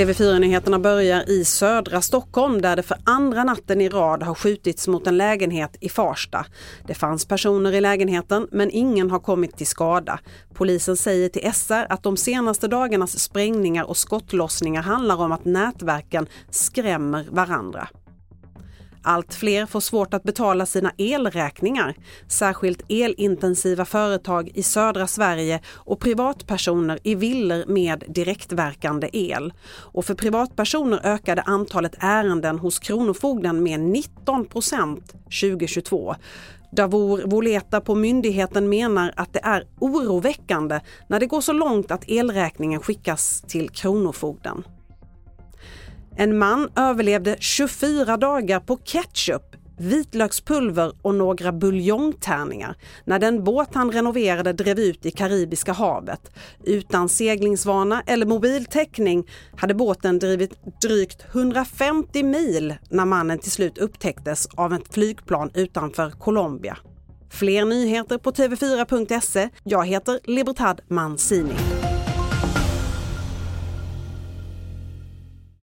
TV4-nyheterna börjar i södra Stockholm där det för andra natten i rad har skjutits mot en lägenhet i Farsta. Det fanns personer i lägenheten men ingen har kommit till skada. Polisen säger till SR att de senaste dagarnas sprängningar och skottlossningar handlar om att nätverken skrämmer varandra. Allt fler får svårt att betala sina elräkningar. Särskilt elintensiva företag i södra Sverige och privatpersoner i villor med direktverkande el. Och för privatpersoner ökade antalet ärenden hos Kronofogden med 19 procent 2022. Davor Voleta på myndigheten menar att det är oroväckande när det går så långt att elräkningen skickas till Kronofogden. En man överlevde 24 dagar på ketchup, vitlökspulver och några buljongtärningar när den båt han renoverade drev ut i Karibiska havet. Utan seglingsvana eller mobiltäckning hade båten drivit drygt 150 mil när mannen till slut upptäcktes av ett flygplan utanför Colombia. Fler nyheter på tv4.se. Jag heter Libertad Mancini.